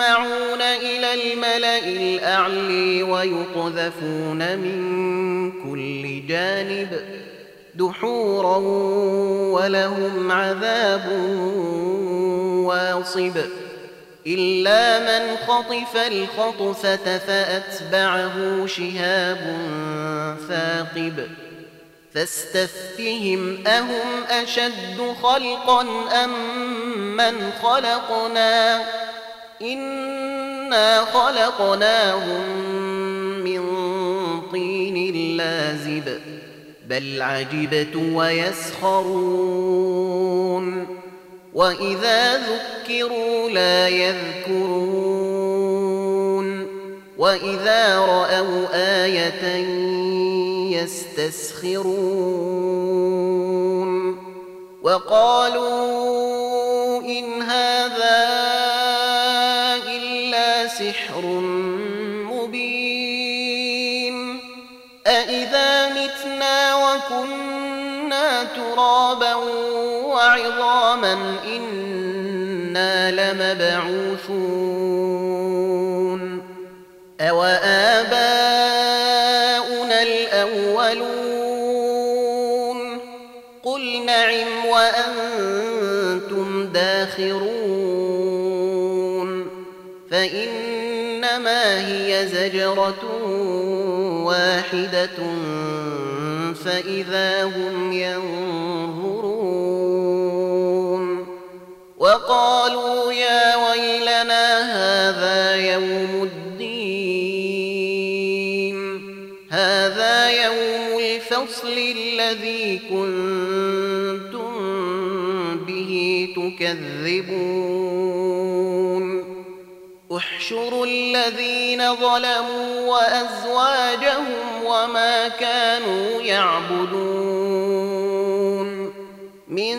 يسمعون إلى الملأ الأعلي ويقذفون من كل جانب دحورا ولهم عذاب واصب إلا من خطف الخطفة فأتبعه شهاب ثاقب فاستفتهم أهم أشد خلقا أم من خلقنا إنا خلقناهم من طين لازب بل عجبت ويسخرون. وإذا ذكروا لا يذكرون. وإذا رأوا آية يستسخرون. وقالوا إن هذا وعظاما إنا لمبعوثون. أوآباؤنا الأولون. قل نعم وأنتم داخرون. فإنما هي زجرة واحدة فإذا هم ينظرون. وقالوا يا ويلنا هذا يوم الدين. هذا يوم الفصل الذي كنتم به تكذبون. احشروا الذين ظلموا وأزواجهم وما كانوا يعبدون. من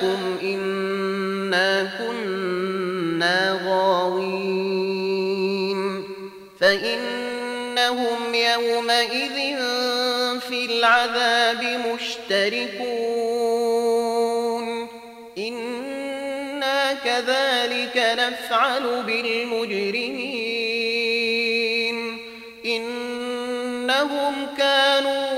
فأغويناكم إنا كنا غاوين فإنهم يومئذ في العذاب مشتركون إنا كذلك نفعل بالمجرمين إنهم كانوا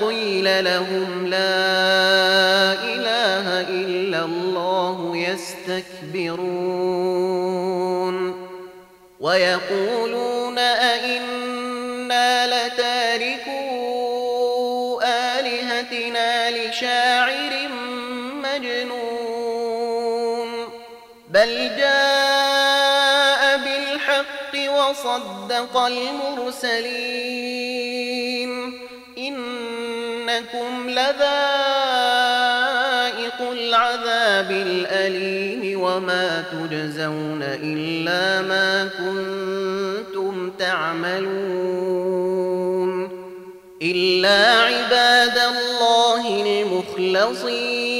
قيل لهم لا إله إلا الله يستكبرون ويقولون أئنا لتاركون تاركو آلهتنا لشاعر مجنون بل جاء بالحق وصدق المرسلين إنكم لذائق العذاب الأليم وما تجزون إلا ما كنتم تعملون إلا عباد الله المخلصين.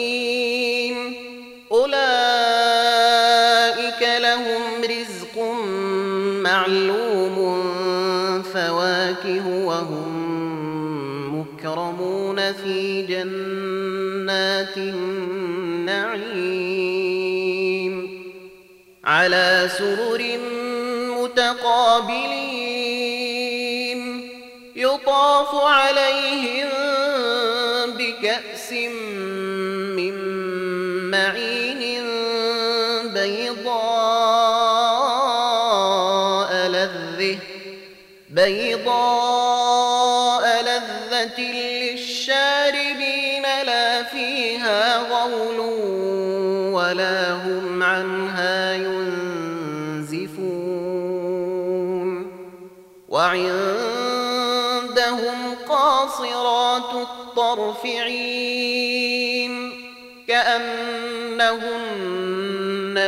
على سرر متقابلين. يطاف عليهم بكأس من معين بيضاء لذة بيضاء لذة للشاربين. لا فيها غول ولا هم عنها ينزفون. الطرف عين كأنهن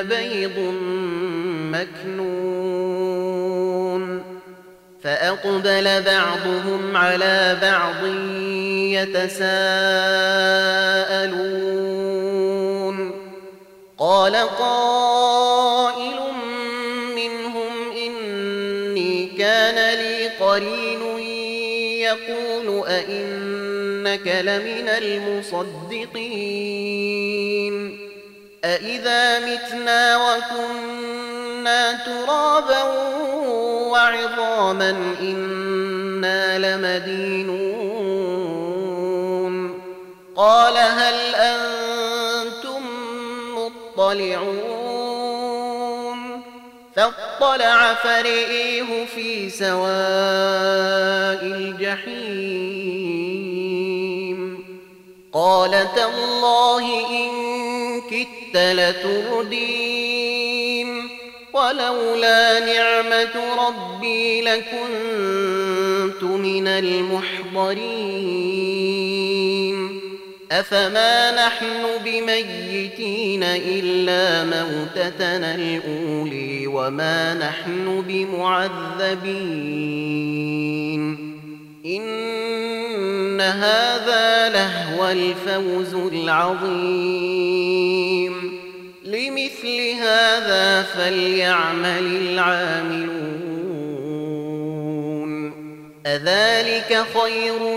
بيض مكنون. فأقبل بعضهم على بعض يتساءلون. قال قائل منهم إني كان لي قرين يقول أئنك لمن المصدقين أإذا متنا وكنا ترابا وعظاما إنا لمدينون قال هل أنتم مطلعون فاطلع فرئيه في سواء الجحيم. قال تالله إن كدت لتردين ولولا نعمة ربي لكنت من المحضرين. أفما نحن بميتين إلا موتتنا الأولي وما نحن بمعذبين. إن هذا لهو الفوز العظيم. لمثل هذا فليعمل العاملون. أذلك خير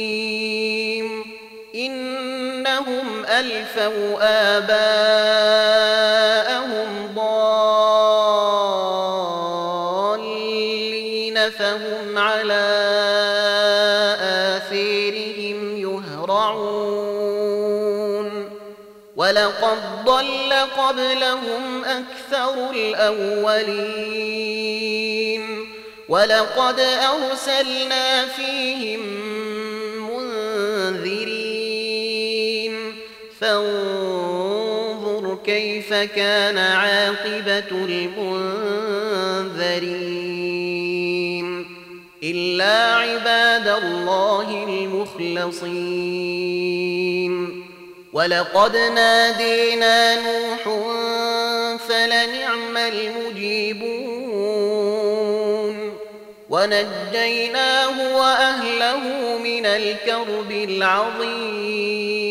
إنهم ألفوا آباءهم ضالين فهم على آثيرهم يهرعون ولقد ضل قبلهم أكثر الأولين ولقد أرسلنا فيهم فانظر كيف كان عاقبة المنذرين إلا عباد الله المخلصين. ولقد نادينا نوح فلنعم المجيبون. ونجيناه وأهله من الكرب العظيم.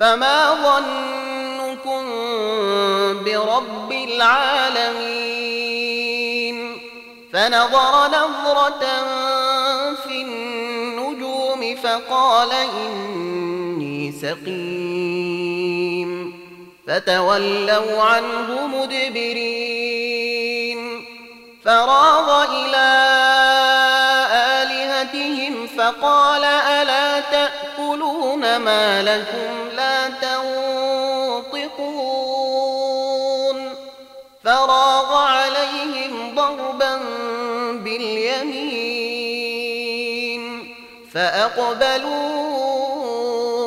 فما ظنكم برب العالمين فنظر نظرة في النجوم فقال إني سقيم فتولوا عنه مدبرين فراغ إلى تاكلون ما لكم لا تنطقون فراغ عليهم ضربا باليمين فاقبلوا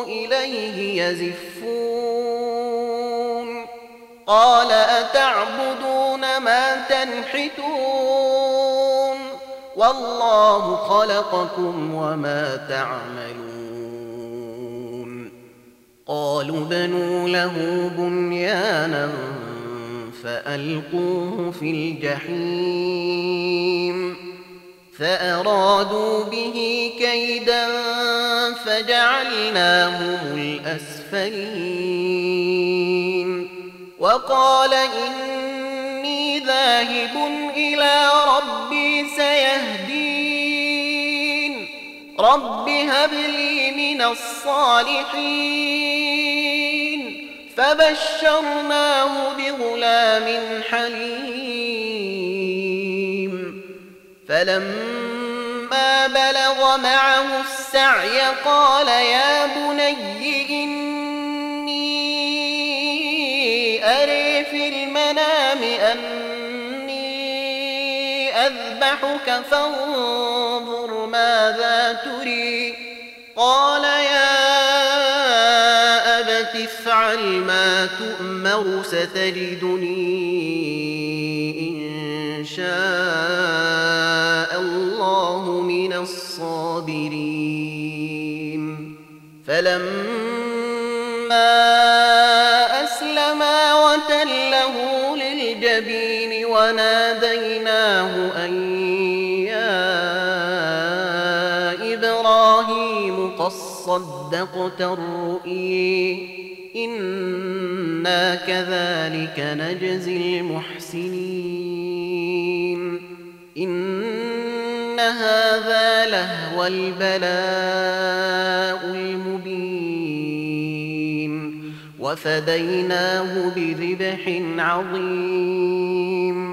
اليه يزفون قال اتعبدون ما تنحتون والله خلقكم وما تعملون قالوا بنوا له بنيانا فألقوه في الجحيم. فأرادوا به كيدا فجعلناهم الأسفلين. وقال إني ذاهب إلى ربي سيهدين. رب هب لي من الصالحين فبشرناه بغلام حليم فلما بلغ معه السعي قال يا بني إني أري في المنام أني أذبحك فانظر ماذا تري؟ قال يا أبت افعل ما تؤمر ستجدني إن شاء الله من الصابرين. فلما أسلما وتله للجبين وناديناه أن صدقت الرؤي إنا كذلك نجزي المحسنين. إن هذا لهو البلاء المبين. وفديناه بذبح عظيم.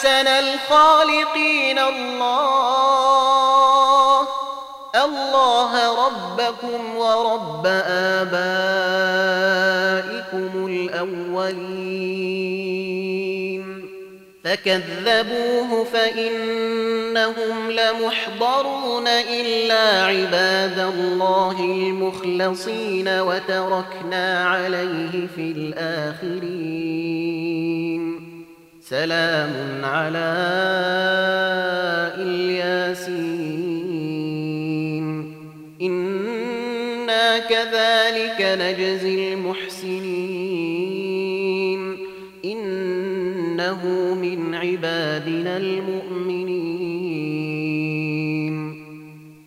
أحسن الخالقين الله. الله ربكم ورب آبائكم الأولين. فكذبوه فإنهم لمحضرون إلا عباد الله المخلصين وتركنا عليه في الآخرين. سلام على إلياسين. إنا كذلك نجزي المحسنين. إنه من عبادنا المؤمنين.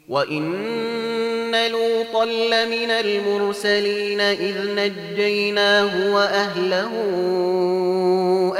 وإن لوطا لمن المرسلين إذ نجيناه وأهله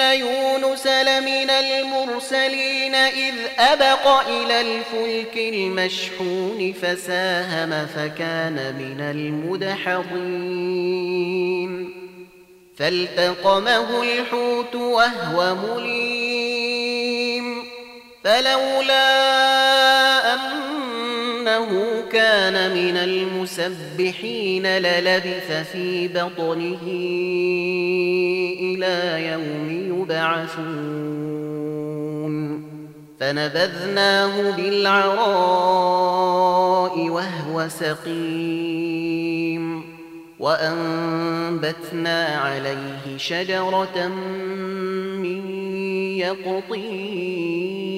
يونس لمن المرسلين إذ أبق إلى الفلك المشحون فساهم فكان من المدحضين فالتقمه الحوت وهو مليم فلولا أنه كان من المسبحين للبث في بطنه إلى يوم يبعثون. فنبذناه بالعراء وهو سقيم. وأنبتنا عليه شجرة من يقطين.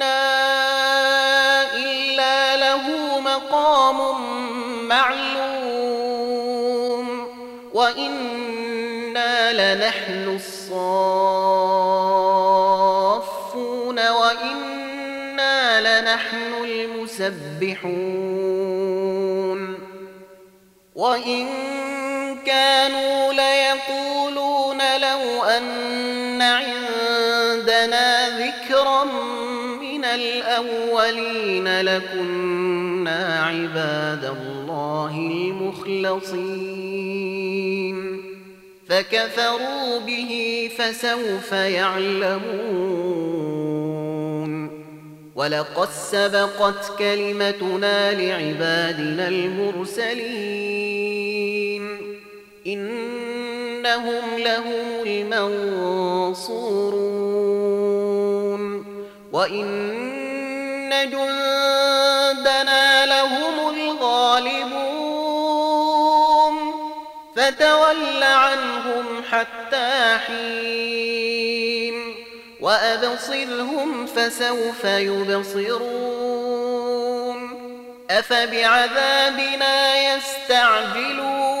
منا إلا له مقام معلوم وإنا لنحن الصافون وإنا لنحن المسبحون وإن كانوا ليقولون لو أن عندنا ذكرا الأولين لكنا عباد الله المخلصين. فكفروا به فسوف يعلمون. ولقد سبقت كلمتنا لعبادنا المرسلين. إنهم لهم المنصورون. وإن جندنا لهم الغالبون فتول عنهم حتى حين وأبصرهم فسوف يبصرون أفبعذابنا يستعجلون